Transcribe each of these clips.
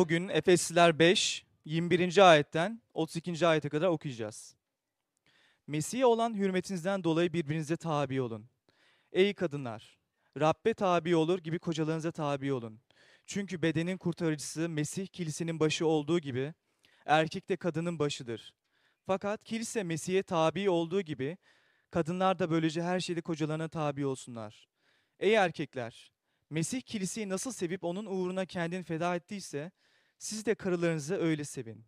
Bugün Efesliler 5, 21. ayetten 32. ayete kadar okuyacağız. Mesih'e olan hürmetinizden dolayı birbirinize tabi olun. Ey kadınlar, Rabbe tabi olur gibi kocalarınıza tabi olun. Çünkü bedenin kurtarıcısı Mesih kilisenin başı olduğu gibi erkek de kadının başıdır. Fakat kilise Mesih'e tabi olduğu gibi kadınlar da böylece her şeyde kocalarına tabi olsunlar. Ey erkekler, Mesih kiliseyi nasıl sevip onun uğruna kendini feda ettiyse siz de karılarınızı öyle sevin.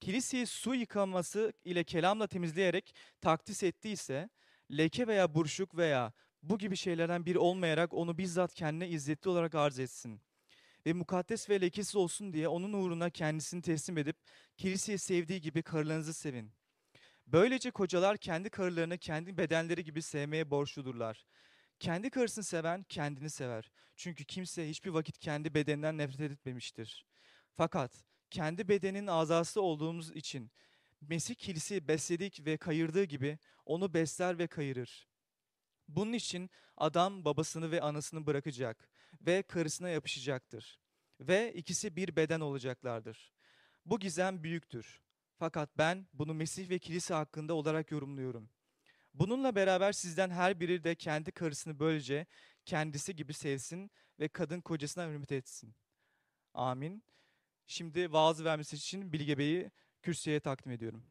Kiliseyi su yıkaması ile kelamla temizleyerek takdis ettiyse leke veya buruşuk veya bu gibi şeylerden biri olmayarak onu bizzat kendine izzetli olarak arz etsin. Ve mukaddes ve lekesiz olsun diye onun uğruna kendisini teslim edip kiliseyi sevdiği gibi karılarınızı sevin. Böylece kocalar kendi karılarını kendi bedenleri gibi sevmeye borçludurlar. Kendi karısını seven kendini sever. Çünkü kimse hiçbir vakit kendi bedeninden nefret etmemiştir. Fakat kendi bedenin azası olduğumuz için Mesih kiliseyi besledik ve kayırdığı gibi onu besler ve kayırır. Bunun için adam babasını ve anasını bırakacak ve karısına yapışacaktır. Ve ikisi bir beden olacaklardır. Bu gizem büyüktür. Fakat ben bunu Mesih ve kilise hakkında olarak yorumluyorum. Bununla beraber sizden her biri de kendi karısını böylece kendisi gibi sevsin ve kadın kocasına hürmet etsin. Amin. Şimdi vaaz vermesi için Bilge Bey'i kürsüye takdim ediyorum.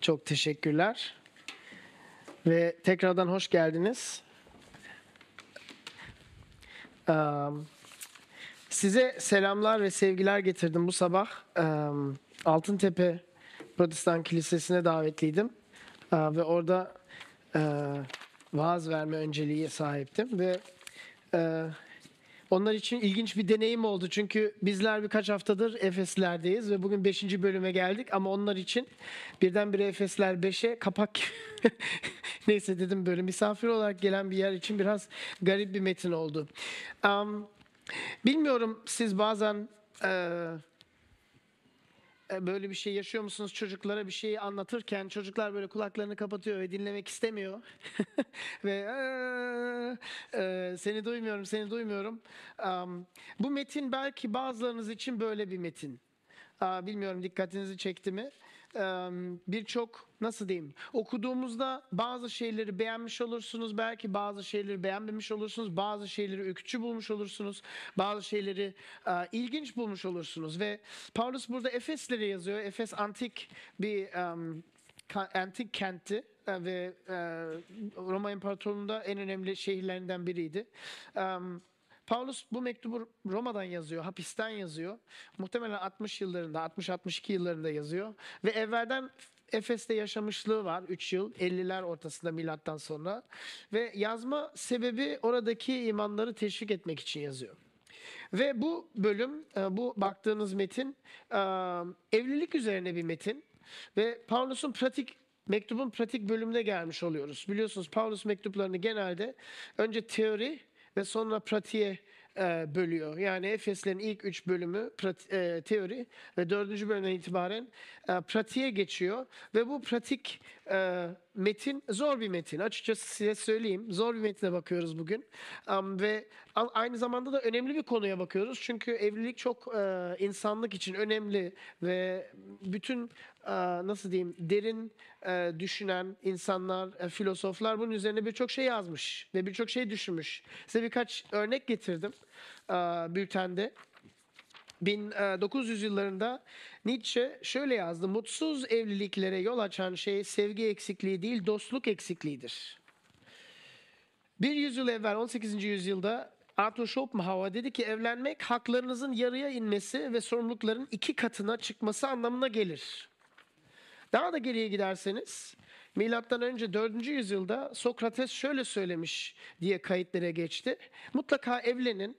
Çok teşekkürler. Ve tekrardan hoş geldiniz. Size selamlar ve sevgiler getirdim bu sabah. Altıntepe Protestan Kilisesi'ne davetliydim. Ve orada vaaz verme önceliği sahiptim. Ve onlar için ilginç bir deneyim oldu. Çünkü bizler birkaç haftadır Efesler'deyiz ve bugün 5. bölüme geldik. Ama onlar için birdenbire Efesler 5'e kapak neyse dedim böyle misafir olarak gelen bir yer için biraz garip bir metin oldu. Um, Bilmiyorum siz bazen e, böyle bir şey yaşıyor musunuz? Çocuklara bir şeyi anlatırken çocuklar böyle kulaklarını kapatıyor ve dinlemek istemiyor. Ve e, e, seni duymuyorum seni duymuyorum. Um, bu metin belki bazılarınız için böyle bir metin. Uh, bilmiyorum dikkatinizi çekti mi birçok nasıl diyeyim okuduğumuzda bazı şeyleri beğenmiş olursunuz belki bazı şeyleri beğenmemiş olursunuz bazı şeyleri ürkütücü bulmuş olursunuz bazı şeyleri ilginç bulmuş olursunuz ve Paulus burada Efeslere yazıyor Efes antik bir antik kenti ve Roma İmparatorluğu'nda en önemli şehirlerinden biriydi. Paulus bu mektubu Roma'dan yazıyor, hapisten yazıyor. Muhtemelen 60 yıllarında, 60-62 yıllarında yazıyor. Ve evvelden Efes'te yaşamışlığı var 3 yıl 50'ler ortasında milattan sonra ve yazma sebebi oradaki imanları teşvik etmek için yazıyor. Ve bu bölüm e, bu baktığınız metin e, evlilik üzerine bir metin ve Paulus'un pratik mektubun pratik bölümüne gelmiş oluyoruz. Biliyorsunuz Paulus mektuplarını genelde önce teori ve sonra pratiğe e, bölüyor. Yani Efeslerin ilk üç bölümü e, teori ve dördüncü bölümden itibaren e, pratiğe geçiyor. Ve bu pratik e, metin zor bir metin. Açıkçası size söyleyeyim. Zor bir metine bakıyoruz bugün. Um, ve aynı zamanda da önemli bir konuya bakıyoruz. Çünkü evlilik çok e, insanlık için önemli ve bütün e, nasıl diyeyim derin e, düşünen insanlar, e, filozoflar bunun üzerine birçok şey yazmış ve birçok şey düşünmüş. Size birkaç örnek getirdim e, bültende. 1900 yıllarında Nietzsche şöyle yazdı. Mutsuz evliliklere yol açan şey sevgi eksikliği değil, dostluk eksikliğidir. Bir yüzyıl evvel 18. yüzyılda Arthur Schopenhauer dedi ki evlenmek haklarınızın yarıya inmesi ve sorumlulukların iki katına çıkması anlamına gelir. Daha da geriye giderseniz Milattan önce 4. yüzyılda Sokrates şöyle söylemiş diye kayıtlara geçti. Mutlaka evlenin.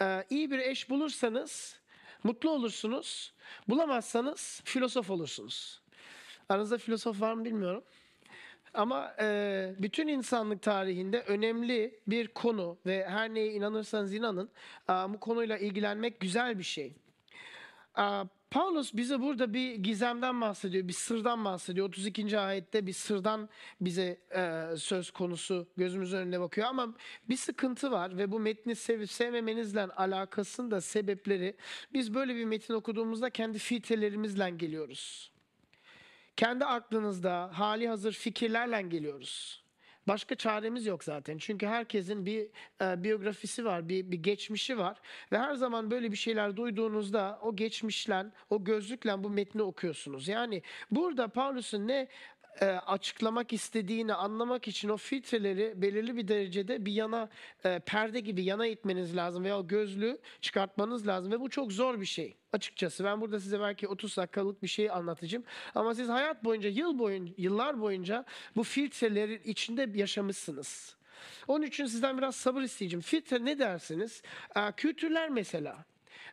Ee, iyi bir eş bulursanız mutlu olursunuz. Bulamazsanız filozof olursunuz. Aranızda filozof var mı bilmiyorum. Ama e, bütün insanlık tarihinde önemli bir konu ve her neye inanırsanız inanın e, bu konuyla ilgilenmek güzel bir şey. Aa, Paulus bize burada bir gizemden bahsediyor, bir sırdan bahsediyor. 32. ayette bir sırdan bize e, söz konusu gözümüzün önüne bakıyor. Ama bir sıkıntı var ve bu metni sevip sevmemenizle alakasının da sebepleri biz böyle bir metin okuduğumuzda kendi filtrelerimizle geliyoruz. Kendi aklınızda hali hazır fikirlerle geliyoruz. Başka çaremiz yok zaten. Çünkü herkesin bir e, biyografisi var, bir, bir geçmişi var. Ve her zaman böyle bir şeyler duyduğunuzda o geçmişle, o gözlükle bu metni okuyorsunuz. Yani burada Paulus'un ne e, açıklamak istediğini anlamak için o filtreleri belirli bir derecede bir yana e, perde gibi yana itmeniz lazım veya o gözlüğü çıkartmanız lazım ve bu çok zor bir şey açıkçası. Ben burada size belki 30 dakikalık bir şey anlatacağım ama siz hayat boyunca yıl boyunca yıllar boyunca bu filtrelerin içinde yaşamışsınız. Onun için sizden biraz sabır isteyeceğim. Filtre ne dersiniz? Aa, kültürler mesela.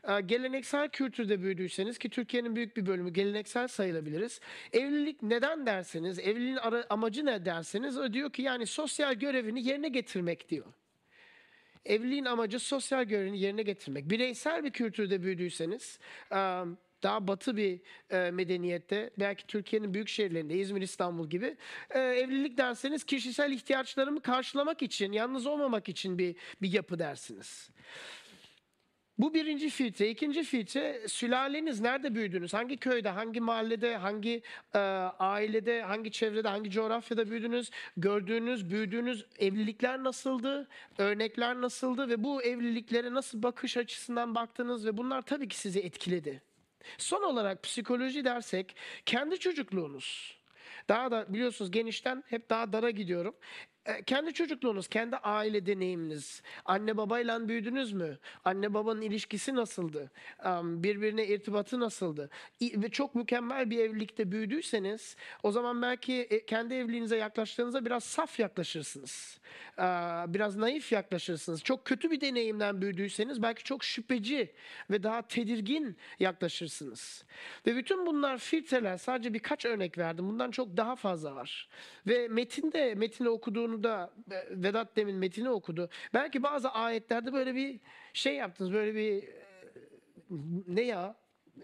Ee, Geleneksel kültürde büyüdüyseniz ki Türkiye'nin büyük bir bölümü geleneksel sayılabiliriz. Evlilik neden derseniz, evliliğin amacı ne derseniz o diyor ki yani sosyal görevini yerine getirmek diyor. Evliliğin amacı sosyal görevini yerine getirmek. Bireysel bir kültürde büyüdüyseniz, e, daha batı bir e, medeniyette, belki Türkiye'nin büyük şehirlerinde, İzmir, İstanbul gibi, e, evlilik derseniz kişisel ihtiyaçlarımı karşılamak için, yalnız olmamak için bir, bir yapı dersiniz. Bu birinci filtre. İkinci filtre sülaleniz nerede büyüdünüz? Hangi köyde, hangi mahallede, hangi e, ailede, hangi çevrede, hangi coğrafyada büyüdünüz? Gördüğünüz, büyüdüğünüz evlilikler nasıldı? Örnekler nasıldı? Ve bu evliliklere nasıl bakış açısından baktınız? Ve bunlar tabii ki sizi etkiledi. Son olarak psikoloji dersek kendi çocukluğunuz. Daha da biliyorsunuz genişten hep daha dara gidiyorum. E, Kendi çocukluğunuz, kendi aile deneyiminiz. Anne babayla büyüdünüz mü? Anne babanın ilişkisi nasıldı? Birbirine irtibatı nasıldı? Ve çok mükemmel bir evlilikte büyüdüyseniz o zaman belki e, kendi evliliğinize yaklaştığınızda biraz saf yaklaşırsınız. Biraz naif yaklaşırsınız. Çok kötü bir deneyimden büyüdüyseniz belki çok şüpheci ve daha tedirgin yaklaşırsınız. Ve bütün bunlar filtreler. Sadece birkaç örnek verdim. Bundan çok daha fazla var. Ve metinde, metini okuduğunu da e, Vedat demin metini okudu. Belki bazı ayetlerde böyle bir şey yaptınız. Böyle bir e, ne ya?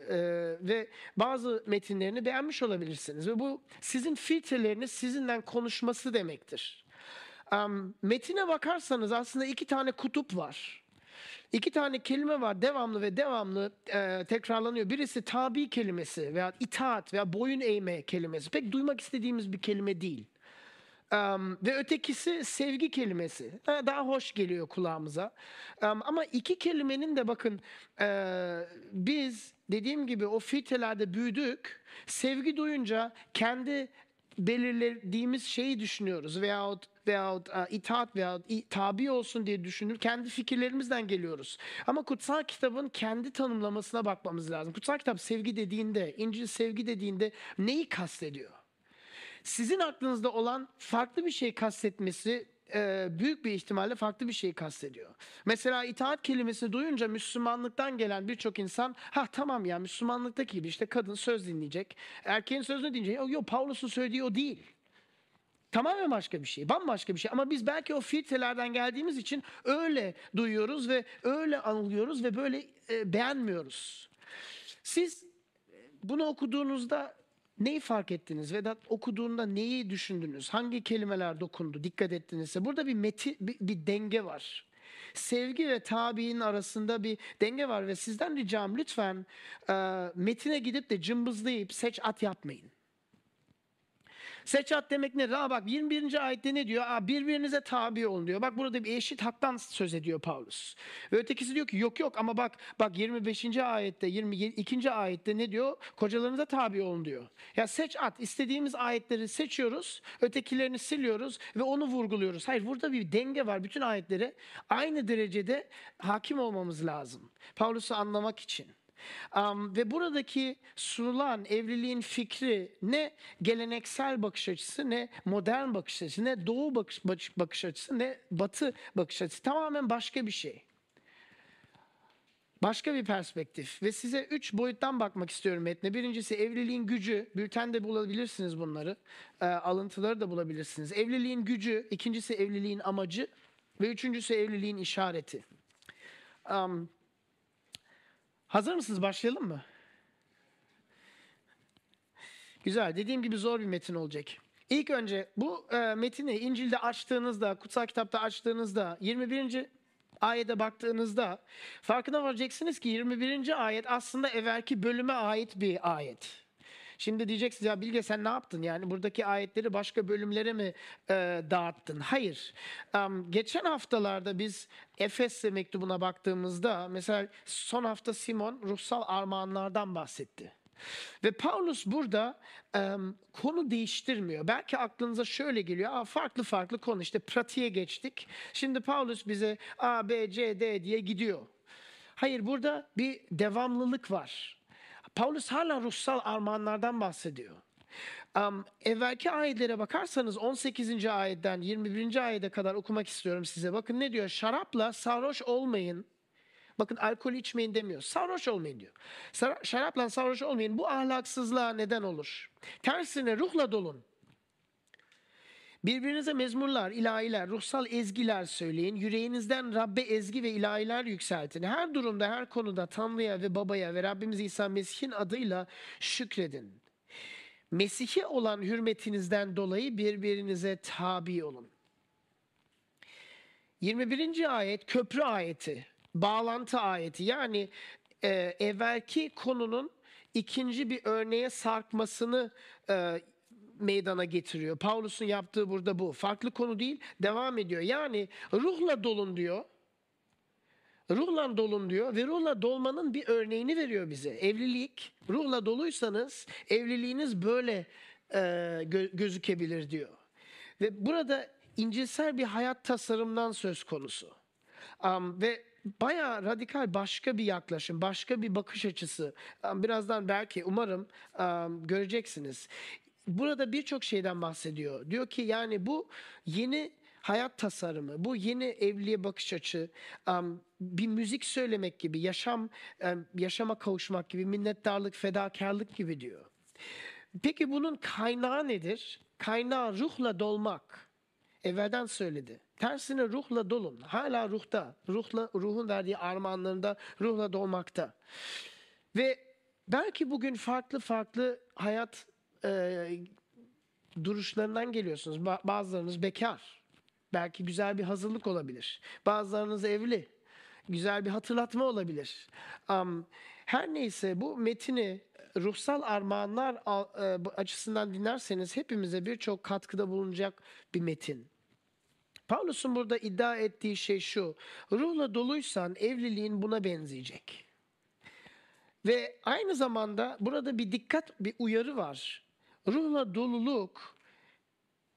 Ee, ve bazı metinlerini beğenmiş olabilirsiniz. Ve bu sizin filtreleriniz sizinle konuşması demektir. Am, metine bakarsanız aslında iki tane kutup var. İki tane kelime var devamlı ve devamlı e, tekrarlanıyor. Birisi tabi kelimesi veya itaat veya boyun eğme kelimesi. Pek duymak istediğimiz bir kelime değil. Am, ve ötekisi sevgi kelimesi. Ha, Daha hoş geliyor kulağımıza. Am, ama iki kelimenin de bakın e, biz dediğim gibi o filtrelerde büyüdük. Sevgi duyunca kendi belirlediğimiz şeyi düşünüyoruz veyahut veyahut e, itaat veyahut tabi olsun diye düşünür. Kendi fikirlerimizden geliyoruz. Ama kutsal kitabın kendi tanımlamasına bakmamız lazım. Kutsal kitap sevgi dediğinde, İncil sevgi dediğinde neyi kastediyor? Sizin aklınızda olan farklı bir şey kastetmesi e, büyük bir ihtimalle farklı bir şey kastediyor. Mesela itaat kelimesini duyunca Müslümanlıktan gelen birçok insan ha tamam ya Müslümanlıktaki gibi işte kadın söz dinleyecek. Erkeğin sözünü dinleyecek. Yok Pavlus'un söylediği o değil. Tamamen başka bir şey, bambaşka bir şey. Ama biz belki o filtrelerden geldiğimiz için öyle duyuyoruz ve öyle anlıyoruz ve böyle e, beğenmiyoruz. Siz bunu okuduğunuzda neyi fark ettiniz? Vedat okuduğunda neyi düşündünüz? Hangi kelimeler dokundu? Dikkat ettinizse. Burada bir meti, bir, bir denge var. Sevgi ve tabiinin arasında bir denge var ve sizden ricam lütfen e, metine gidip de cımbızlayıp seç at yapmayın. Seçat demek ne? Aa bak 21. ayette ne diyor? Aa, birbirinize tabi olun diyor. Bak burada bir eşit haktan söz ediyor Paulus. Ve ötekisi diyor ki yok yok ama bak bak 25. ayette 22. ayette ne diyor? Kocalarınıza tabi olun diyor. Ya seç at. İstediğimiz ayetleri seçiyoruz. Ötekilerini siliyoruz ve onu vurguluyoruz. Hayır burada bir denge var. Bütün ayetlere aynı derecede hakim olmamız lazım. Paulus'u anlamak için. Am, ve buradaki sunulan evliliğin fikri ne geleneksel bakış açısı ne modern bakış açısı ne doğu bakış, bakış, açısı ne batı bakış açısı tamamen başka bir şey. Başka bir perspektif ve size üç boyuttan bakmak istiyorum metne. Birincisi evliliğin gücü. Bültende bulabilirsiniz bunları. Ee, alıntıları da bulabilirsiniz. Evliliğin gücü. ikincisi evliliğin amacı. Ve üçüncüsü evliliğin işareti. Am, Hazır mısınız? Başlayalım mı? Güzel. Dediğim gibi zor bir metin olacak. İlk önce bu e, metini İncil'de açtığınızda, kutsal kitapta açtığınızda 21. ayete baktığınızda farkına varacaksınız ki 21. ayet aslında evvelki bölüme ait bir ayet. Şimdi diyeceksiniz ya Bilge sen ne yaptın? Yani buradaki ayetleri başka bölümlere mi e, dağıttın? Hayır. Am, geçen haftalarda biz Efes mektubuna baktığımızda mesela son hafta Simon ruhsal armağanlardan bahsetti. Ve Paulus burada em, konu değiştirmiyor. Belki aklınıza şöyle geliyor. Aa, farklı farklı konu işte pratiğe geçtik. Şimdi Paulus bize A, B, C, D diye gidiyor. Hayır burada bir devamlılık var. Paulus hala ruhsal armağanlardan bahsediyor. Um, evvelki ayetlere bakarsanız 18. ayetten 21. ayete kadar okumak istiyorum size. Bakın ne diyor? Şarapla sarhoş olmayın. Bakın alkol içmeyin demiyor. Sarhoş olmayın diyor. Şarapla sarhoş olmayın. Bu ahlaksızlığa neden olur. Tersine ruhla dolun. Birbirinize mezmurlar, ilahiler, ruhsal ezgiler söyleyin. Yüreğinizden Rabbe ezgi ve ilahiler yükseltin. Her durumda, her konuda Tanrı'ya ve Baba'ya ve Rabbimiz İsa Mesih'in adıyla şükredin. Mesih'e olan hürmetinizden dolayı birbirinize tabi olun. 21. ayet köprü ayeti, bağlantı ayeti. Yani e, evvelki konunun ikinci bir örneğe sarkmasını e, meydana getiriyor. Paulus'un yaptığı burada bu. Farklı konu değil, devam ediyor. Yani ruhla dolun diyor. Ruhla dolun diyor ve ruhla dolmanın bir örneğini veriyor bize. Evlilik, ruhla doluysanız evliliğiniz böyle e, gö- gözükebilir diyor. Ve burada incilsel bir hayat tasarımdan söz konusu. Am, ve bayağı radikal başka bir yaklaşım, başka bir bakış açısı. Am, birazdan belki umarım am, göreceksiniz. Burada birçok şeyden bahsediyor. Diyor ki yani bu yeni hayat tasarımı, bu yeni evliliğe bakış açı, am, bir müzik söylemek gibi, yaşam em, yaşama kavuşmak gibi, minnettarlık, fedakarlık gibi diyor. Peki bunun kaynağı nedir? Kaynağı ruhla dolmak. Evvelden söyledi. Tersine ruhla dolun. Hala ruhta. Ruhla, ruhun verdiği armağanlarında ruhla dolmakta. Ve belki bugün farklı farklı hayat e, duruşlarından geliyorsunuz. Ba- bazılarınız bekar. Belki güzel bir hazırlık olabilir. Bazılarınız evli. Güzel bir hatırlatma olabilir. Am, her neyse bu metini ruhsal armağanlar açısından dinlerseniz hepimize birçok katkıda bulunacak bir metin. Paulus'un burada iddia ettiği şey şu. Ruhla doluysan evliliğin buna benzeyecek. Ve aynı zamanda burada bir dikkat, bir uyarı var. Ruhla doluluk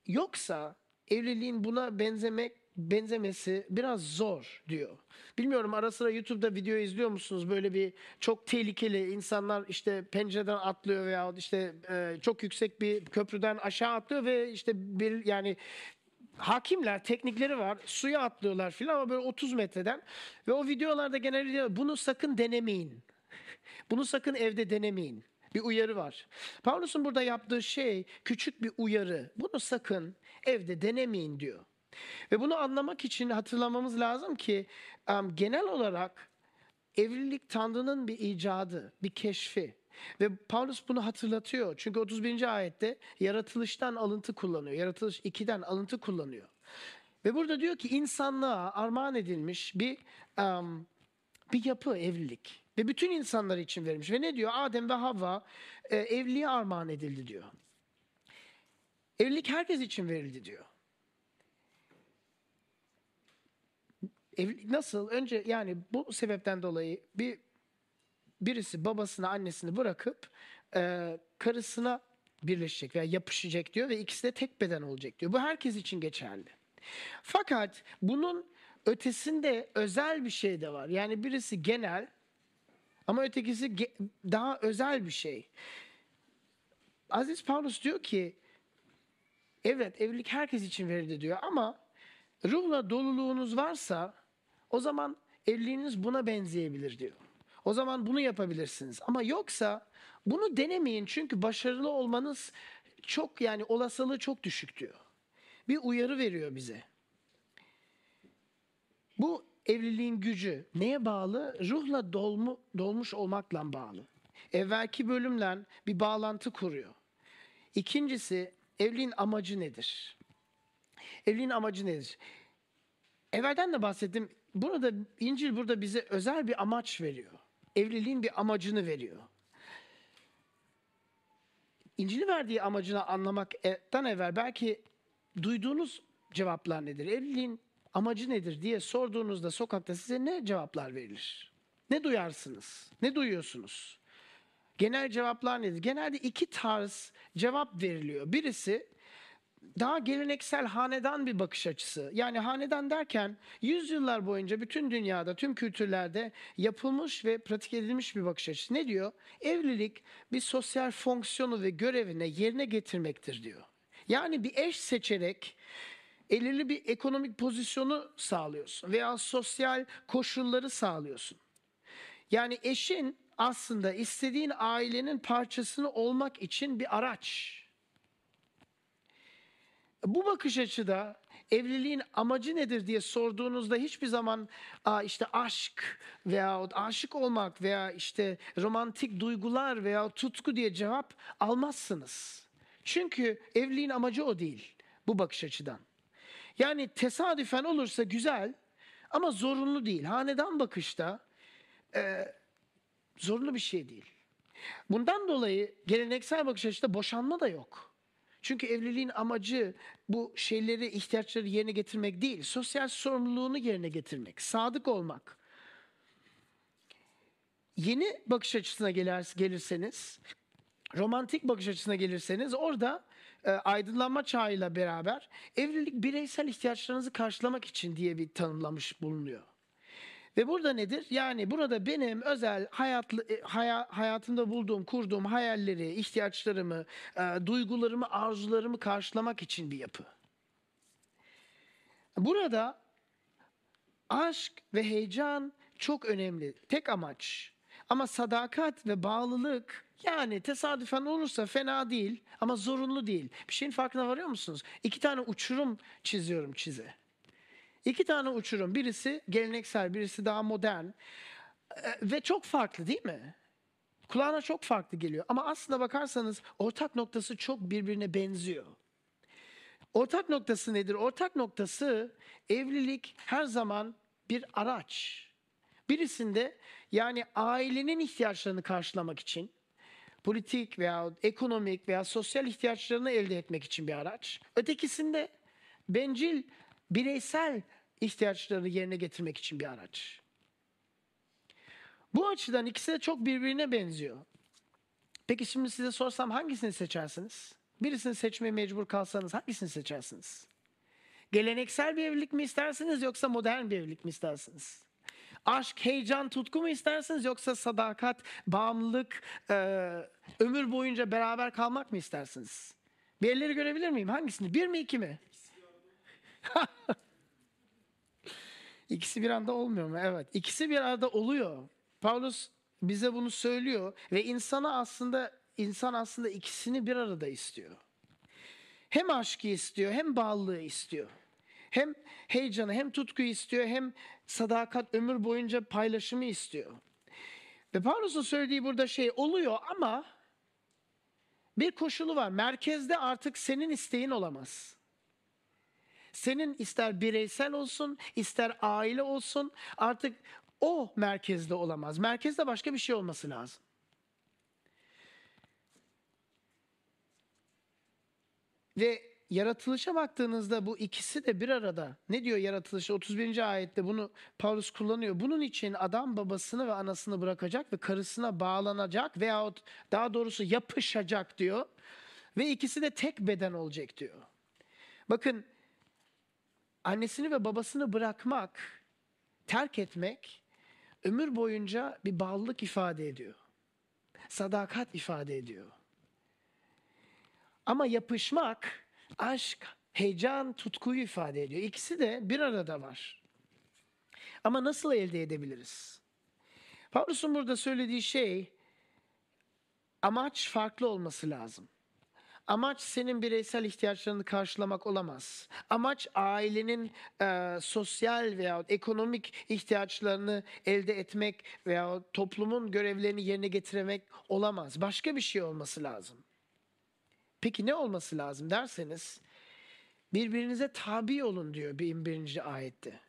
yoksa evliliğin buna benzemek benzemesi biraz zor diyor. Bilmiyorum ara sıra YouTube'da video izliyor musunuz? Böyle bir çok tehlikeli insanlar işte pencereden atlıyor veya işte e, çok yüksek bir köprüden aşağı atlıyor ve işte bir yani hakimler, teknikleri var. Suya atlıyorlar filan ama böyle 30 metreden ve o videolarda genelde bunu sakın denemeyin. Bunu sakın evde denemeyin. Bir uyarı var. Paulus'un burada yaptığı şey küçük bir uyarı. Bunu sakın evde denemeyin diyor. Ve bunu anlamak için hatırlamamız lazım ki genel olarak evlilik Tanrı'nın bir icadı, bir keşfi. Ve Paulus bunu hatırlatıyor. Çünkü 31. ayette yaratılıştan alıntı kullanıyor. Yaratılış 2'den alıntı kullanıyor. Ve burada diyor ki insanlığa armağan edilmiş bir em, bir yapı evlilik. Ve bütün insanlar için verilmiş. Ve ne diyor? Adem ve Havva e, evliliğe armağan edildi diyor. Evlilik herkes için verildi diyor. Evlilik nasıl? Önce yani bu sebepten dolayı bir birisi babasını annesini bırakıp e, karısına birleşecek veya yapışacak diyor ve ikisi de tek beden olacak diyor. Bu herkes için geçerli. Fakat bunun ötesinde özel bir şey de var. Yani birisi genel ama ötekisi daha özel bir şey. Aziz Paulus diyor ki evet evlilik herkes için verildi diyor ama ruhla doluluğunuz varsa o zaman evliliğiniz buna benzeyebilir diyor. O zaman bunu yapabilirsiniz. Ama yoksa bunu denemeyin çünkü başarılı olmanız çok yani olasılığı çok düşük diyor. Bir uyarı veriyor bize. Bu evliliğin gücü neye bağlı? Ruhla dolmu, dolmuş olmakla bağlı. Evvelki bölümle bir bağlantı kuruyor. İkincisi evliliğin amacı nedir? Evliliğin amacı nedir? Evvelden de bahsettim. Burada İncil burada bize özel bir amaç veriyor. Evliliğin bir amacını veriyor. İncil'in verdiği amacını anlamaktan evvel belki duyduğunuz cevaplar nedir? Evliliğin amacı nedir diye sorduğunuzda sokakta size ne cevaplar verilir? Ne duyarsınız? Ne duyuyorsunuz? Genel cevaplar nedir? Genelde iki tarz cevap veriliyor. Birisi daha geleneksel hanedan bir bakış açısı. Yani hanedan derken yüzyıllar boyunca bütün dünyada, tüm kültürlerde yapılmış ve pratik edilmiş bir bakış açısı. Ne diyor? Evlilik bir sosyal fonksiyonu ve görevine yerine getirmektir diyor. Yani bir eş seçerek elirli bir ekonomik pozisyonu sağlıyorsun veya sosyal koşulları sağlıyorsun. Yani eşin aslında istediğin ailenin parçasını olmak için bir araç. Bu bakış açıda evliliğin amacı nedir diye sorduğunuzda hiçbir zaman işte aşk veya aşık olmak veya işte romantik duygular veya tutku diye cevap almazsınız. Çünkü evliliğin amacı o değil bu bakış açıdan. Yani tesadüfen olursa güzel ama zorunlu değil. Hanedan bakışta e, zorunlu bir şey değil. Bundan dolayı geleneksel bakış açıda boşanma da yok. Çünkü evliliğin amacı bu şeyleri, ihtiyaçları yerine getirmek değil, sosyal sorumluluğunu yerine getirmek, sadık olmak. Yeni bakış açısına gelir, gelirseniz, romantik bakış açısına gelirseniz orada aydınlanma çağıyla beraber evlilik bireysel ihtiyaçlarınızı karşılamak için diye bir tanımlamış bulunuyor. Ve burada nedir? Yani burada benim özel hayatlı, e, haya, hayatımda bulduğum, kurduğum hayalleri, ihtiyaçlarımı, e, duygularımı, arzularımı karşılamak için bir yapı. Burada aşk ve heyecan çok önemli. Tek amaç. Ama sadakat ve bağlılık yani tesadüfen olursa fena değil ama zorunlu değil. Bir şeyin farkına varıyor musunuz? İki tane uçurum çiziyorum çize. İki tane uçurum. Birisi geleneksel, birisi daha modern. Ee, Ve çok farklı değil mi? Kulağına çok farklı geliyor. Ama aslında bakarsanız ortak noktası çok birbirine benziyor. Ortak noktası nedir? Ortak noktası evlilik her zaman bir araç. Birisinde yani ailenin ihtiyaçlarını karşılamak için politik veya ekonomik veya sosyal ihtiyaçlarını elde etmek için bir araç. Ötekisinde bencil bireysel ihtiyaçlarını yerine getirmek için bir araç. Bu açıdan ikisi de çok birbirine benziyor. Peki şimdi size sorsam hangisini seçersiniz? Birisini seçmeye mecbur kalsanız hangisini seçersiniz? Geleneksel bir evlilik mi istersiniz yoksa modern bir evlilik mi istersiniz? Aşk, heyecan, tutku mu istersiniz yoksa sadakat, bağımlılık, e, ömür boyunca beraber kalmak mı istersiniz? Bir elleri görebilir miyim? Hangisini? Bir mi iki mi? İkisi bir anda olmuyor mu? Evet. İkisi bir arada oluyor. Paulus bize bunu söylüyor ve insana aslında insan aslında ikisini bir arada istiyor. Hem aşkı istiyor, hem bağlılığı istiyor. Hem heyecanı, hem tutkuyu istiyor, hem sadakat ömür boyunca paylaşımı istiyor. Ve Paulus'un söylediği burada şey oluyor ama bir koşulu var. Merkezde artık senin isteğin olamaz. Senin ister bireysel olsun, ister aile olsun artık o merkezde olamaz. Merkezde başka bir şey olması lazım. Ve yaratılışa baktığınızda bu ikisi de bir arada. Ne diyor yaratılış 31. ayette bunu Paulus kullanıyor. Bunun için adam babasını ve anasını bırakacak ve karısına bağlanacak veyahut daha doğrusu yapışacak diyor. Ve ikisi de tek beden olacak diyor. Bakın annesini ve babasını bırakmak, terk etmek ömür boyunca bir bağlılık ifade ediyor. Sadakat ifade ediyor. Ama yapışmak aşk, heyecan, tutkuyu ifade ediyor. İkisi de bir arada var. Ama nasıl elde edebiliriz? Paulus'un burada söylediği şey amaç farklı olması lazım. Amaç senin bireysel ihtiyaçlarını karşılamak olamaz. Amaç ailenin e, sosyal veya ekonomik ihtiyaçlarını elde etmek veya toplumun görevlerini yerine getirmek olamaz. Başka bir şey olması lazım. Peki ne olması lazım derseniz birbirinize tabi olun diyor 21. ayette.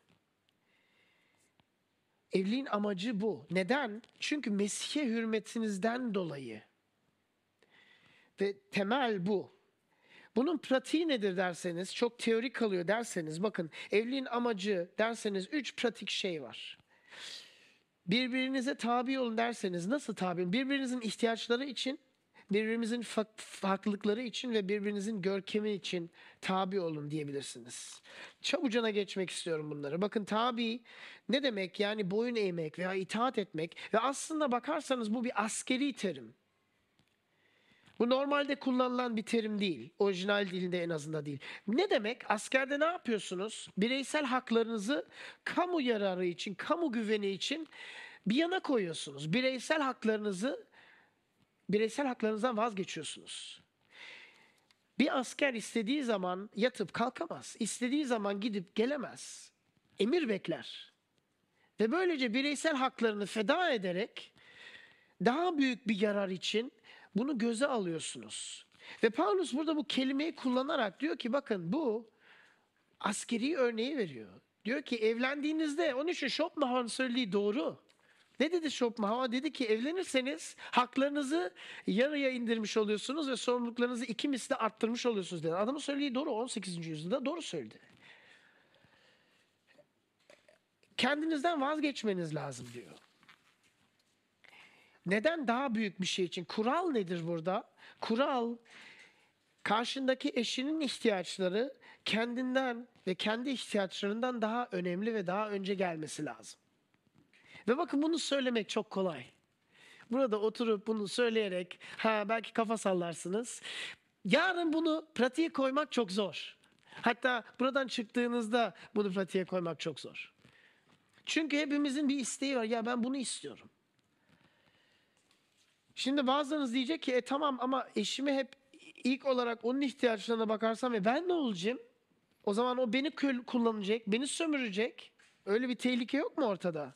Evliliğin amacı bu. Neden? Çünkü Mesih'e hürmetinizden dolayı. Ve temel bu. Bunun pratiği nedir derseniz, çok teorik kalıyor derseniz, bakın evliliğin amacı derseniz üç pratik şey var. Birbirinize tabi olun derseniz nasıl tabi olun? Birbirinizin ihtiyaçları için, birbirimizin fa- farklılıkları için ve birbirinizin görkemi için tabi olun diyebilirsiniz. Çabucana geçmek istiyorum bunları. Bakın tabi ne demek? Yani boyun eğmek veya itaat etmek ve aslında bakarsanız bu bir askeri terim. Bu normalde kullanılan bir terim değil. Orijinal dilinde en azından değil. Ne demek? Askerde ne yapıyorsunuz? Bireysel haklarınızı kamu yararı için, kamu güveni için bir yana koyuyorsunuz. Bireysel haklarınızı bireysel haklarınızdan vazgeçiyorsunuz. Bir asker istediği zaman yatıp kalkamaz. İstediği zaman gidip gelemez. Emir bekler. Ve böylece bireysel haklarını feda ederek daha büyük bir yarar için bunu göze alıyorsunuz. Ve Paulus burada bu kelimeyi kullanarak diyor ki bakın bu askeri örneği veriyor. Diyor ki evlendiğinizde onun için Schopenhauer'ın söylediği doğru. Ne dedi Schopenhauer? Dedi ki evlenirseniz haklarınızı yarıya indirmiş oluyorsunuz ve sorumluluklarınızı iki misli arttırmış oluyorsunuz dedi. Adamın söylediği doğru 18. yüzyılda doğru söyledi. Kendinizden vazgeçmeniz lazım diyor. Neden daha büyük bir şey için? Kural nedir burada? Kural karşındaki eşinin ihtiyaçları kendinden ve kendi ihtiyaçlarından daha önemli ve daha önce gelmesi lazım. Ve bakın bunu söylemek çok kolay. Burada oturup bunu söyleyerek ha belki kafa sallarsınız. Yarın bunu pratiğe koymak çok zor. Hatta buradan çıktığınızda bunu pratiğe koymak çok zor. Çünkü hepimizin bir isteği var. Ya ben bunu istiyorum. Şimdi bazılarınız diyecek ki e tamam ama eşime hep ilk olarak onun ihtiyaçlarına bakarsam ve ben ne olacağım? O zaman o beni kullanacak, beni sömürecek. Öyle bir tehlike yok mu ortada?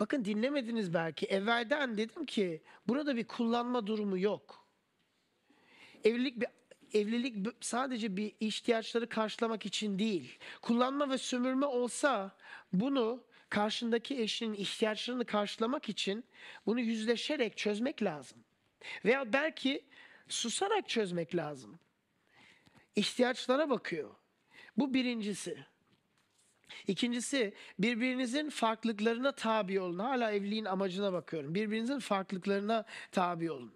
Bakın dinlemediniz belki. Evvelden dedim ki burada bir kullanma durumu yok. Evlilik bir evlilik sadece bir ihtiyaçları karşılamak için değil. Kullanma ve sömürme olsa bunu karşındaki eşinin ihtiyaçlarını karşılamak için bunu yüzleşerek çözmek lazım. Veya belki susarak çözmek lazım. İhtiyaçlara bakıyor. Bu birincisi. İkincisi birbirinizin farklılıklarına tabi olun. Hala evliliğin amacına bakıyorum. Birbirinizin farklılıklarına tabi olun.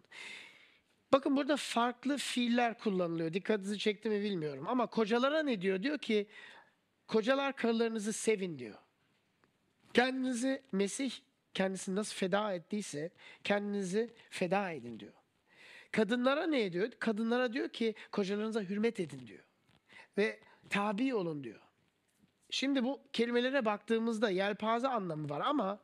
Bakın burada farklı fiiller kullanılıyor. Dikkatinizi çekti mi bilmiyorum. Ama kocalara ne diyor? Diyor ki kocalar karılarınızı sevin diyor. Kendinizi Mesih kendisini nasıl feda ettiyse kendinizi feda edin diyor. Kadınlara ne diyor? Kadınlara diyor ki kocalarınıza hürmet edin diyor. Ve tabi olun diyor. Şimdi bu kelimelere baktığımızda yelpaze anlamı var ama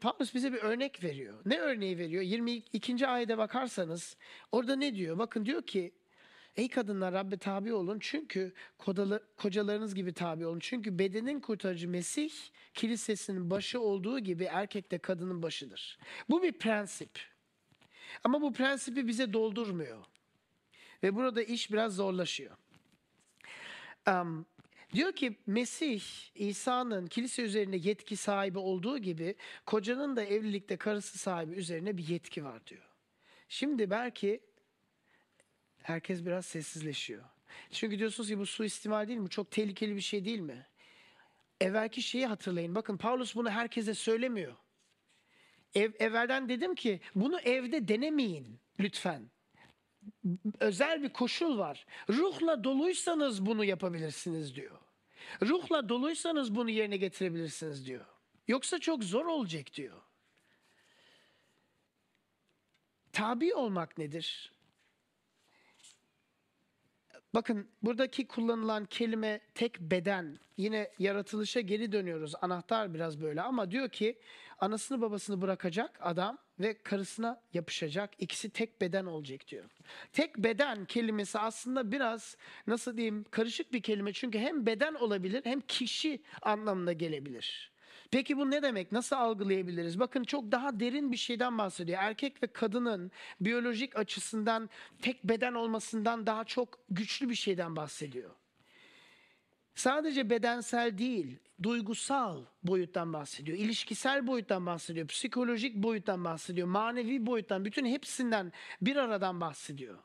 Paulus bize bir örnek veriyor. Ne örneği veriyor? 22. ayete bakarsanız orada ne diyor? Bakın diyor ki Ey kadınlar Rabbe tabi olun çünkü kodalı- kocalarınız gibi tabi olun. Çünkü bedenin kurtarıcı Mesih kilisesinin başı olduğu gibi erkek de kadının başıdır. Bu bir prensip. Ama bu prensibi bize doldurmuyor. Ve burada iş biraz zorlaşıyor. Am, diyor ki Mesih İsa'nın kilise üzerine yetki sahibi olduğu gibi kocanın da evlilikte karısı sahibi üzerine bir yetki var diyor. Şimdi belki herkes biraz sessizleşiyor. Çünkü diyorsunuz ki bu suistimal değil mi? Çok tehlikeli bir şey değil mi? Evvelki şeyi hatırlayın. Bakın Paulus bunu herkese söylemiyor. Ev, evvelden dedim ki bunu evde denemeyin lütfen. Özel bir koşul var. Ruhla doluysanız bunu yapabilirsiniz diyor. Ruhla doluysanız bunu yerine getirebilirsiniz diyor. Yoksa çok zor olacak diyor. Tabi olmak nedir? Bakın buradaki kullanılan kelime tek beden. Yine yaratılışa geri dönüyoruz. Anahtar biraz böyle ama diyor ki anasını babasını bırakacak adam ve karısına yapışacak. İkisi tek beden olacak diyor. Tek beden kelimesi aslında biraz nasıl diyeyim karışık bir kelime. Çünkü hem beden olabilir hem kişi anlamına gelebilir. Peki bu ne demek? Nasıl algılayabiliriz? Bakın çok daha derin bir şeyden bahsediyor. Erkek ve kadının biyolojik açısından tek beden olmasından daha çok güçlü bir şeyden bahsediyor. Sadece bedensel değil, duygusal boyuttan bahsediyor. ilişkisel boyuttan bahsediyor. Psikolojik boyuttan bahsediyor. Manevi boyuttan, bütün hepsinden bir aradan bahsediyor.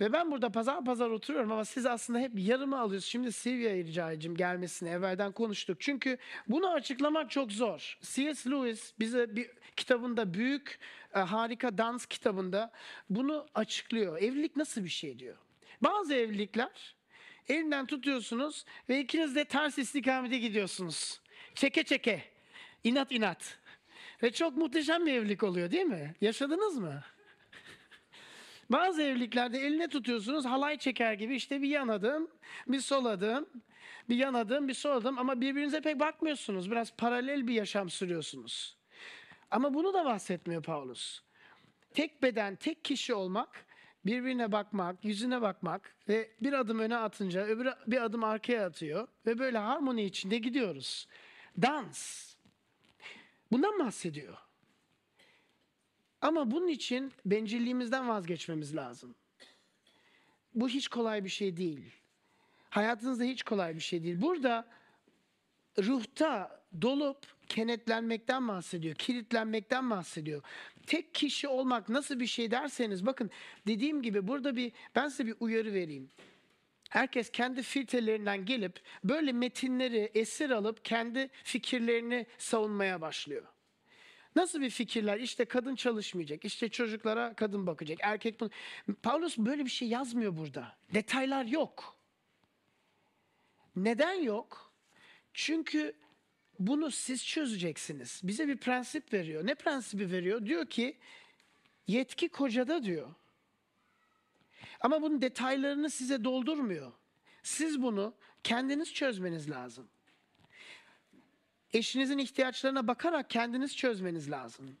Ve ben burada pazar pazar oturuyorum ama siz aslında hep yarımı alıyorsunuz. Şimdi Silvia'ya rica edeceğim gelmesini. Evvelden konuştuk. Çünkü bunu açıklamak çok zor. C.S. Lewis bize bir kitabında büyük e, harika dans kitabında bunu açıklıyor. Evlilik nasıl bir şey diyor. Bazı evlilikler elinden tutuyorsunuz ve ikiniz de ters istikamete gidiyorsunuz. Çeke çeke. inat inat. Ve çok muhteşem bir evlilik oluyor değil mi? Yaşadınız mı? Bazı evliliklerde eline tutuyorsunuz halay çeker gibi işte bir yan adım, bir sol adım, bir yan adım, bir sol adım ama birbirinize pek bakmıyorsunuz. Biraz paralel bir yaşam sürüyorsunuz. Ama bunu da bahsetmiyor Paulus. Tek beden, tek kişi olmak, birbirine bakmak, yüzüne bakmak ve bir adım öne atınca öbür bir adım arkaya atıyor ve böyle harmoni içinde gidiyoruz. Dans. Bundan bahsediyor. Ama bunun için bencilliğimizden vazgeçmemiz lazım. Bu hiç kolay bir şey değil. Hayatınızda hiç kolay bir şey değil. Burada ruhta dolup kenetlenmekten bahsediyor, kilitlenmekten bahsediyor. Tek kişi olmak nasıl bir şey derseniz bakın dediğim gibi burada bir ben size bir uyarı vereyim. Herkes kendi filtrelerinden gelip böyle metinleri esir alıp kendi fikirlerini savunmaya başlıyor. Nasıl bir fikirler? İşte kadın çalışmayacak, işte çocuklara kadın bakacak, erkek. Paulus böyle bir şey yazmıyor burada. Detaylar yok. Neden yok? Çünkü bunu siz çözeceksiniz. Bize bir prensip veriyor. Ne prensibi veriyor? Diyor ki yetki kocada diyor. Ama bunun detaylarını size doldurmuyor. Siz bunu kendiniz çözmeniz lazım. Eşinizin ihtiyaçlarına bakarak kendiniz çözmeniz lazım.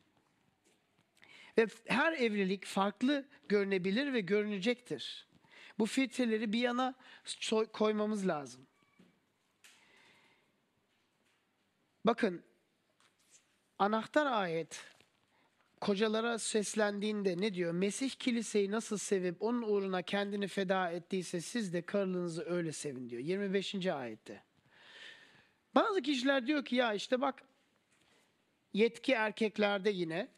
Ve her evlilik farklı görünebilir ve görünecektir. Bu filtreleri bir yana koymamız lazım. Bakın anahtar ayet kocalara seslendiğinde ne diyor? Mesih kiliseyi nasıl sevip onun uğruna kendini feda ettiyse siz de karılığınızı öyle sevin diyor. 25. ayette. Bazı kişiler diyor ki ya işte bak yetki erkeklerde yine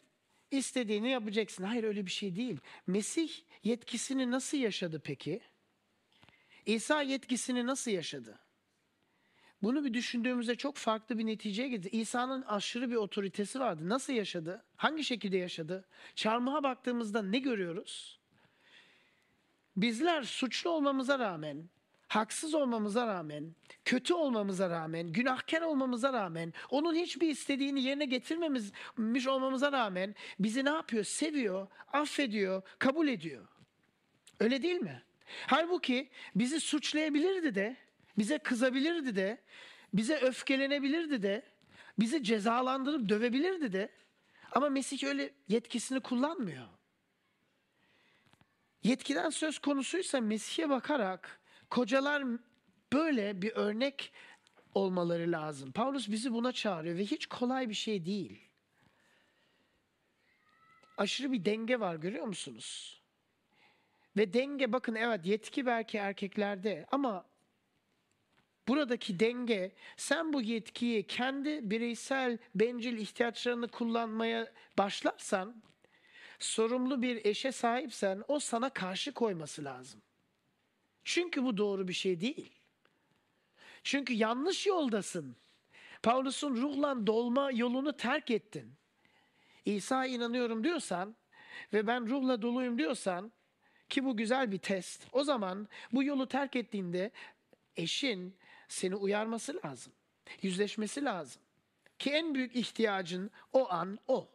istediğini yapacaksın. Hayır öyle bir şey değil. Mesih yetkisini nasıl yaşadı peki? İsa yetkisini nasıl yaşadı? Bunu bir düşündüğümüzde çok farklı bir neticeye gitti. İsa'nın aşırı bir otoritesi vardı. Nasıl yaşadı? Hangi şekilde yaşadı? Çarmıha baktığımızda ne görüyoruz? Bizler suçlu olmamıza rağmen, haksız olmamıza rağmen, kötü olmamıza rağmen, günahkar olmamıza rağmen, onun hiçbir istediğini yerine getirmemiş olmamıza rağmen bizi ne yapıyor? Seviyor, affediyor, kabul ediyor. Öyle değil mi? Halbuki bizi suçlayabilirdi de, bize kızabilirdi de, bize öfkelenebilirdi de, bizi cezalandırıp dövebilirdi de. Ama Mesih öyle yetkisini kullanmıyor. Yetkiden söz konusuysa Mesih'e bakarak kocalar böyle bir örnek olmaları lazım. Paulus bizi buna çağırıyor ve hiç kolay bir şey değil. Aşırı bir denge var görüyor musunuz? Ve denge bakın evet yetki belki erkeklerde ama buradaki denge sen bu yetkiyi kendi bireysel bencil ihtiyaçlarını kullanmaya başlarsan sorumlu bir eşe sahipsen o sana karşı koyması lazım. Çünkü bu doğru bir şey değil. Çünkü yanlış yoldasın. Paulus'un ruhla dolma yolunu terk ettin. İsa'ya inanıyorum diyorsan ve ben ruhla doluyum diyorsan ki bu güzel bir test. O zaman bu yolu terk ettiğinde eşin seni uyarması lazım. Yüzleşmesi lazım. Ki en büyük ihtiyacın o an o.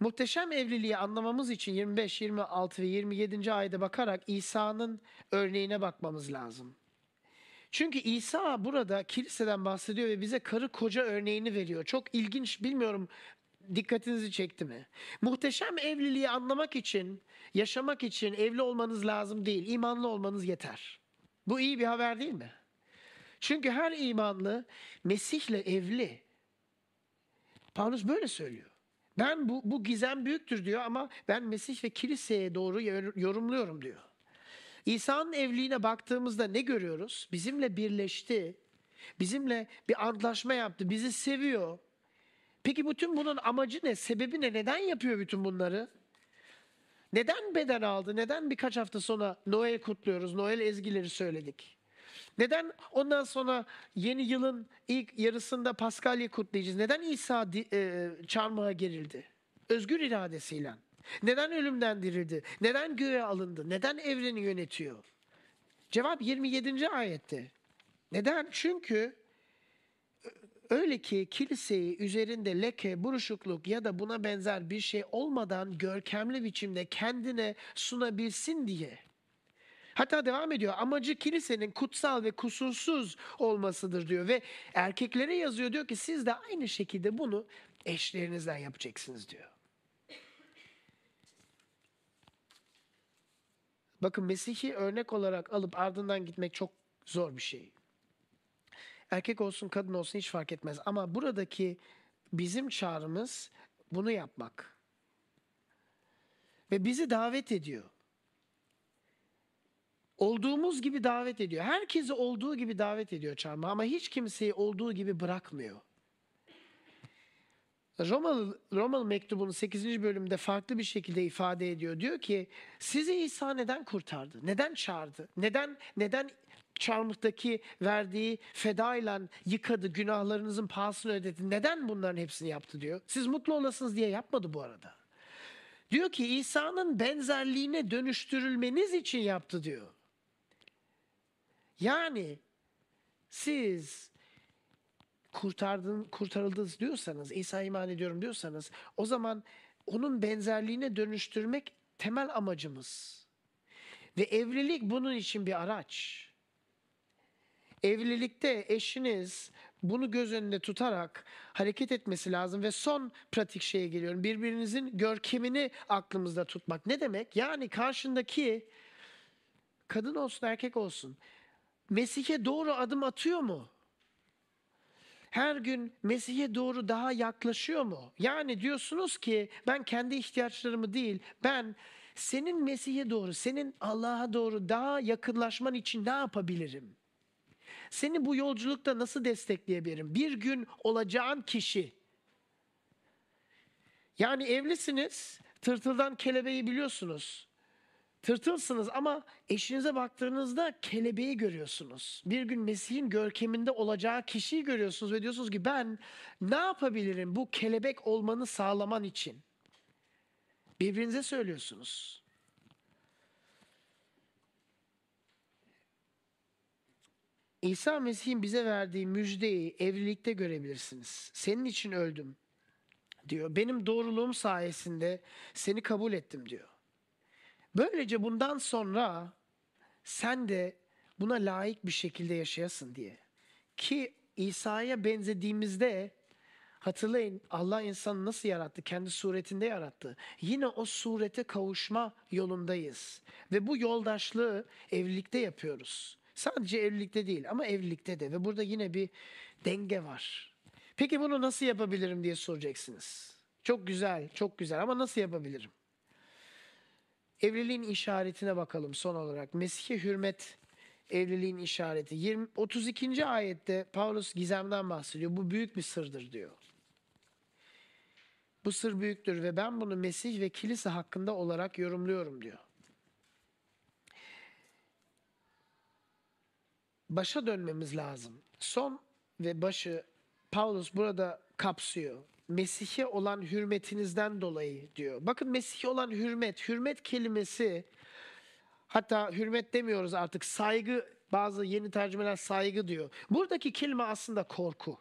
Muhteşem evliliği anlamamız için 25, 26 ve 27. ayda bakarak İsa'nın örneğine bakmamız lazım. Çünkü İsa burada kiliseden bahsediyor ve bize karı koca örneğini veriyor. Çok ilginç, bilmiyorum dikkatinizi çekti mi? Muhteşem evliliği anlamak için, yaşamak için evli olmanız lazım değil, imanlı olmanız yeter. Bu iyi bir haber değil mi? Çünkü her imanlı Mesih'le evli. Paulus böyle söylüyor. Ben bu, bu gizem büyüktür diyor ama ben Mesih ve kiliseye doğru yor- yorumluyorum diyor. İsa'nın evliliğine baktığımızda ne görüyoruz? Bizimle birleşti. Bizimle bir antlaşma yaptı. Bizi seviyor. Peki bütün bunun amacı ne? Sebebi ne? Neden yapıyor bütün bunları? Neden beden aldı? Neden birkaç hafta sonra Noel kutluyoruz? Noel ezgileri söyledik. Neden ondan sonra yeni yılın ilk yarısında Paskalya kutlayacağız? Neden İsa e, çarmıha gerildi? Özgür iradesiyle. Neden ölümden dirildi? Neden göğe alındı? Neden evreni yönetiyor? Cevap 27. ayette. Neden? Çünkü öyle ki kiliseyi üzerinde leke, buruşukluk ya da buna benzer bir şey olmadan görkemli biçimde kendine sunabilsin diye. Hatta devam ediyor. Amacı kilisenin kutsal ve kusursuz olmasıdır diyor ve erkeklere yazıyor diyor ki siz de aynı şekilde bunu eşlerinizden yapacaksınız diyor. Bakın Mesih'i örnek olarak alıp ardından gitmek çok zor bir şey. Erkek olsun kadın olsun hiç fark etmez ama buradaki bizim çağrımız bunu yapmak. Ve bizi davet ediyor. Olduğumuz gibi davet ediyor. Herkesi olduğu gibi davet ediyor çarmıha ama hiç kimseyi olduğu gibi bırakmıyor. Romalı, Romalı mektubunun 8. bölümünde farklı bir şekilde ifade ediyor. Diyor ki sizi İsa neden kurtardı? Neden çağırdı? Neden neden çarmıhtaki verdiği fedayla yıkadı, günahlarınızın pahasını ödedi? Neden bunların hepsini yaptı diyor. Siz mutlu olasınız diye yapmadı bu arada. Diyor ki İsa'nın benzerliğine dönüştürülmeniz için yaptı diyor. Yani siz kurtardın, kurtarıldınız diyorsanız, İsa iman ediyorum diyorsanız o zaman onun benzerliğine dönüştürmek temel amacımız. Ve evlilik bunun için bir araç. Evlilikte eşiniz bunu göz önünde tutarak hareket etmesi lazım ve son pratik şeye geliyorum. Birbirinizin görkemini aklımızda tutmak. Ne demek? Yani karşındaki kadın olsun erkek olsun Mesih'e doğru adım atıyor mu? Her gün Mesih'e doğru daha yaklaşıyor mu? Yani diyorsunuz ki ben kendi ihtiyaçlarımı değil, ben senin Mesih'e doğru, senin Allah'a doğru daha yakınlaşman için ne yapabilirim? Seni bu yolculukta nasıl destekleyebilirim? Bir gün olacağın kişi. Yani evlisiniz, tırtıldan kelebeği biliyorsunuz. Tırtılsınız ama eşinize baktığınızda kelebeği görüyorsunuz. Bir gün Mesih'in görkeminde olacağı kişiyi görüyorsunuz ve diyorsunuz ki ben ne yapabilirim bu kelebek olmanı sağlaman için? Birbirinize söylüyorsunuz. İsa Mesih'in bize verdiği müjdeyi evlilikte görebilirsiniz. Senin için öldüm diyor. Benim doğruluğum sayesinde seni kabul ettim diyor. Böylece bundan sonra sen de buna layık bir şekilde yaşayasın diye. Ki İsa'ya benzediğimizde hatırlayın Allah insanı nasıl yarattı? Kendi suretinde yarattı. Yine o surete kavuşma yolundayız. Ve bu yoldaşlığı evlilikte yapıyoruz. Sadece evlilikte değil ama evlilikte de ve burada yine bir denge var. Peki bunu nasıl yapabilirim diye soracaksınız. Çok güzel, çok güzel ama nasıl yapabilirim? Evliliğin işaretine bakalım son olarak. Mesih'e hürmet evliliğin işareti. 20, 32. ayette Paulus gizemden bahsediyor. Bu büyük bir sırdır diyor. Bu sır büyüktür ve ben bunu Mesih ve kilise hakkında olarak yorumluyorum diyor. Başa dönmemiz lazım. Son ve başı Paulus burada kapsıyor. Mesih'e olan hürmetinizden dolayı diyor. Bakın Mesih'e olan hürmet, hürmet kelimesi hatta hürmet demiyoruz artık saygı bazı yeni tercümeler saygı diyor. Buradaki kelime aslında korku.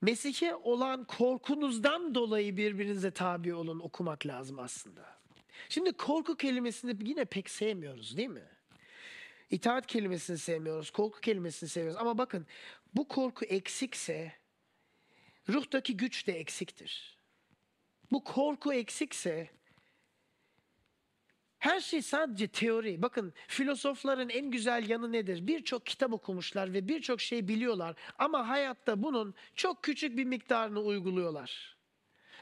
Mesih'e olan korkunuzdan dolayı birbirinize tabi olun okumak lazım aslında. Şimdi korku kelimesini yine pek sevmiyoruz değil mi? İtaat kelimesini sevmiyoruz, korku kelimesini seviyoruz. Ama bakın bu korku eksikse ruhtaki güç de eksiktir. Bu korku eksikse Her şey sadece teori. Bakın filozofların en güzel yanı nedir? Birçok kitap okumuşlar ve birçok şey biliyorlar. Ama hayatta bunun çok küçük bir miktarını uyguluyorlar.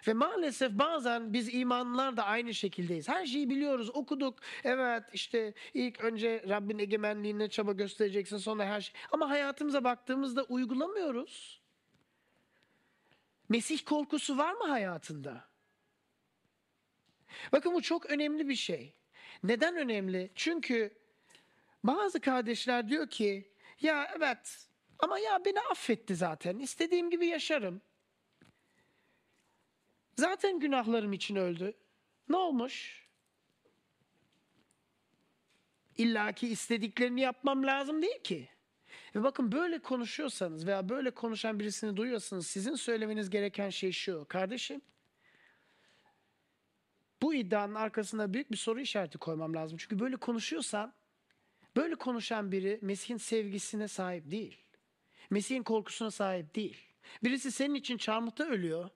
Ve maalesef bazen biz imanlılar da aynı şekildeyiz. Her şeyi biliyoruz, okuduk. Evet işte ilk önce Rabbin egemenliğine çaba göstereceksin sonra her şey. Ama hayatımıza baktığımızda uygulamıyoruz. Mesih korkusu var mı hayatında? Bakın bu çok önemli bir şey. Neden önemli? Çünkü bazı kardeşler diyor ki ya evet ama ya beni affetti zaten. İstediğim gibi yaşarım. Zaten günahlarım için öldü. Ne olmuş? İlla ki istediklerini yapmam lazım değil ki. Ve bakın böyle konuşuyorsanız veya böyle konuşan birisini duyuyorsanız sizin söylemeniz gereken şey şu. Kardeşim bu iddianın arkasına büyük bir soru işareti koymam lazım. Çünkü böyle konuşuyorsan böyle konuşan biri Mesih'in sevgisine sahip değil. Mesih'in korkusuna sahip değil. Birisi senin için çarmıhta ölüyor.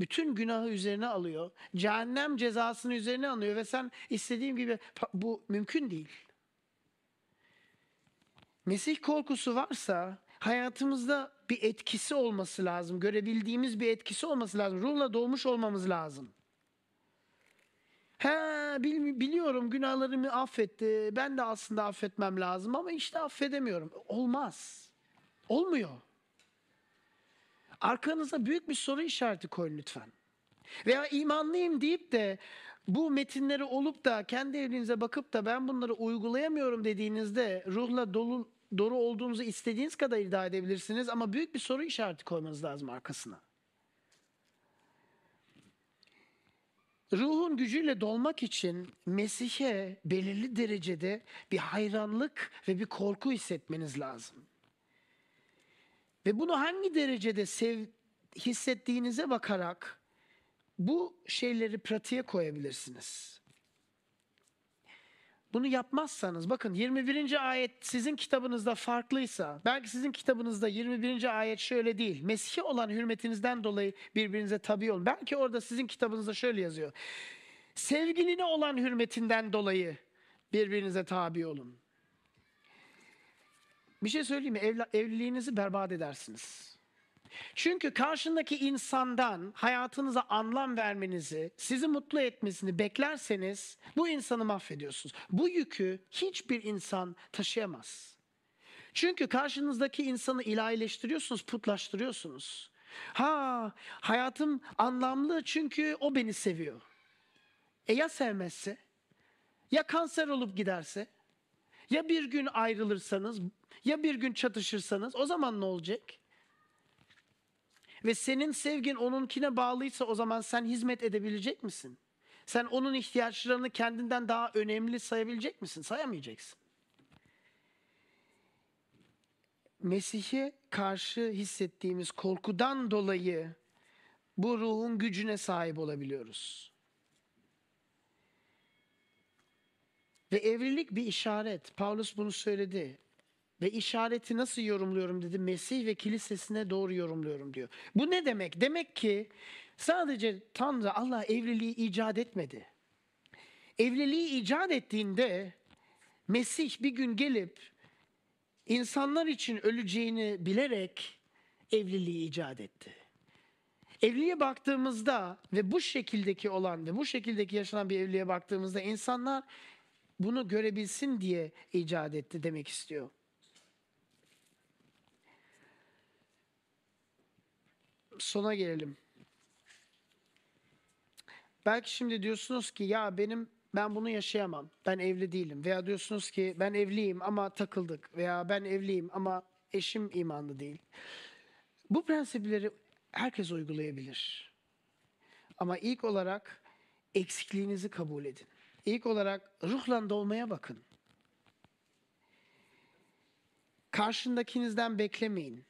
Bütün günahı üzerine alıyor. Cehennem cezasını üzerine alıyor ve sen istediğim gibi bu mümkün değil. Mesih korkusu varsa hayatımızda bir etkisi olması lazım. Görebildiğimiz bir etkisi olması lazım. Ruhla doğmuş olmamız lazım. He bil- biliyorum günahlarımı affetti. Ben de aslında affetmem lazım ama işte affedemiyorum. Olmaz. Olmuyor. Arkanıza büyük bir soru işareti koyun lütfen. Veya imanlıyım deyip de bu metinleri olup da kendi evinize bakıp da ben bunları uygulayamıyorum dediğinizde ruhla dolu doğru olduğunuzu istediğiniz kadar iddia edebilirsiniz ama büyük bir soru işareti koymanız lazım arkasına. Ruhun gücüyle dolmak için Mesih'e belirli derecede bir hayranlık ve bir korku hissetmeniz lazım. Ve bunu hangi derecede sev, hissettiğinize bakarak bu şeyleri pratiğe koyabilirsiniz. Bunu yapmazsanız bakın 21. ayet sizin kitabınızda farklıysa belki sizin kitabınızda 21. ayet şöyle değil. Mesih'e olan hürmetinizden dolayı birbirinize tabi olun. Belki orada sizin kitabınızda şöyle yazıyor. Sevgiline olan hürmetinden dolayı birbirinize tabi olun. Bir şey söyleyeyim mi? Evla- evliliğinizi berbat edersiniz. Çünkü karşındaki insandan hayatınıza anlam vermenizi, sizi mutlu etmesini beklerseniz bu insanı mahvediyorsunuz. Bu yükü hiçbir insan taşıyamaz. Çünkü karşınızdaki insanı ilahileştiriyorsunuz, putlaştırıyorsunuz. Ha, hayatım anlamlı çünkü o beni seviyor. E ya sevmezse? Ya kanser olup giderse? Ya bir gün ayrılırsanız, ya bir gün çatışırsanız o zaman ne olacak? Ve senin sevgin onunkine bağlıysa o zaman sen hizmet edebilecek misin? Sen onun ihtiyaçlarını kendinden daha önemli sayabilecek misin? Sayamayacaksın. Mesih'e karşı hissettiğimiz korkudan dolayı bu ruhun gücüne sahip olabiliyoruz. Ve evlilik bir işaret. Paulus bunu söyledi. Ve işareti nasıl yorumluyorum dedi. Mesih ve kilisesine doğru yorumluyorum diyor. Bu ne demek? Demek ki sadece Tanrı Allah evliliği icat etmedi. Evliliği icat ettiğinde Mesih bir gün gelip insanlar için öleceğini bilerek evliliği icat etti. Evliliğe baktığımızda ve bu şekildeki olan ve bu şekildeki yaşanan bir evliliğe baktığımızda insanlar bunu görebilsin diye icat etti demek istiyor. Sona gelelim. Belki şimdi diyorsunuz ki ya benim ben bunu yaşayamam. Ben evli değilim. Veya diyorsunuz ki ben evliyim ama takıldık. Veya ben evliyim ama eşim imanlı değil. Bu prensipleri herkes uygulayabilir. Ama ilk olarak eksikliğinizi kabul edin. İlk olarak ruhla dolmaya bakın. Karşındakinizden beklemeyin.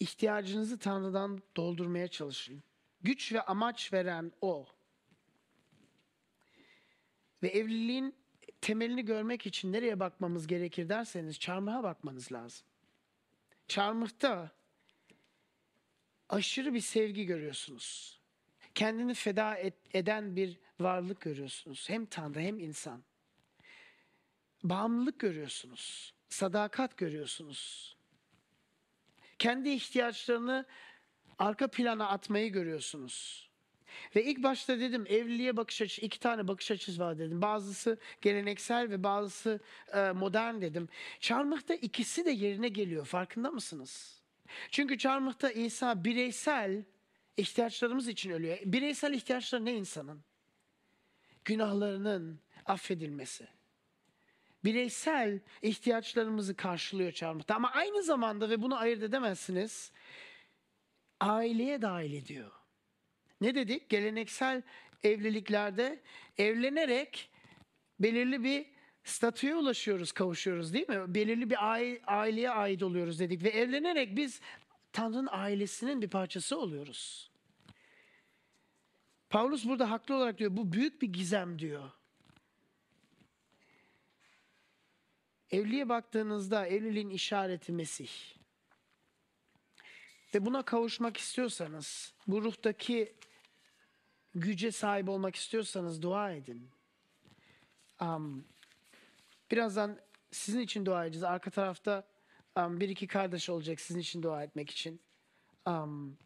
İhtiyacınızı Tanrı'dan doldurmaya çalışın. Güç ve amaç veren O. Ve evliliğin temelini görmek için nereye bakmamız gerekir derseniz çarmıha bakmanız lazım. Çarmıhta aşırı bir sevgi görüyorsunuz. Kendini feda et- eden bir varlık görüyorsunuz. Hem Tanrı hem insan. Bağımlılık görüyorsunuz. Sadakat görüyorsunuz. Kendi ihtiyaçlarını arka plana atmayı görüyorsunuz. Ve ilk başta dedim evliliğe bakış açısı, iki tane bakış açısı var dedim. Bazısı geleneksel ve bazısı e, modern dedim. Çarmıhta ikisi de yerine geliyor farkında mısınız? Çünkü çarmıhta İsa bireysel ihtiyaçlarımız için ölüyor. Bireysel ihtiyaçları ne insanın? Günahlarının affedilmesi. Bireysel ihtiyaçlarımızı karşılıyor çarmıhta. Ama aynı zamanda ve bunu ayırt edemezsiniz. Aileye dahil ediyor. Ne dedik? Geleneksel evliliklerde evlenerek belirli bir statüye ulaşıyoruz, kavuşuyoruz değil mi? Belirli bir ai- aileye ait oluyoruz dedik ve evlenerek biz Tanrı'nın ailesinin bir parçası oluyoruz. Paulus burada haklı olarak diyor bu büyük bir gizem diyor. Evliliğe baktığınızda evliliğin işareti Mesih. Ve buna kavuşmak istiyorsanız, bu ruhtaki güce sahip olmak istiyorsanız dua edin. Am, birazdan sizin için dua edeceğiz. Arka tarafta am, bir iki kardeş olacak sizin için dua etmek için. Am,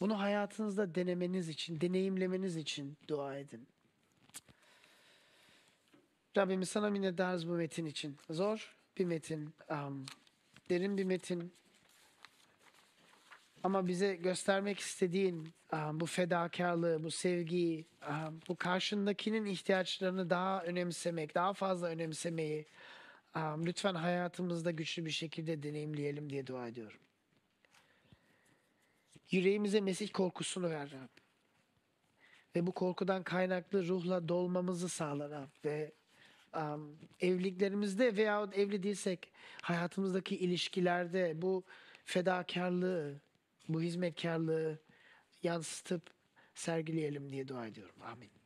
bunu hayatınızda denemeniz için, deneyimlemeniz için dua edin. Rabbimiz sana minnettarız bu metin için. Zor bir metin, am, derin bir metin. Ama bize göstermek istediğin am, bu fedakarlığı, bu sevgiyi, am, bu karşındakinin ihtiyaçlarını daha önemsemek, daha fazla önemsemeyi lütfen hayatımızda güçlü bir şekilde deneyimleyelim diye dua ediyorum. Yüreğimize Mesih korkusunu ver Rab. Ve bu korkudan kaynaklı ruhla dolmamızı sağla Rab. Ve am, evliliklerimizde veyahut evli değilsek hayatımızdaki ilişkilerde bu fedakarlığı, bu hizmetkarlığı yansıtıp sergileyelim diye dua ediyorum. Amin.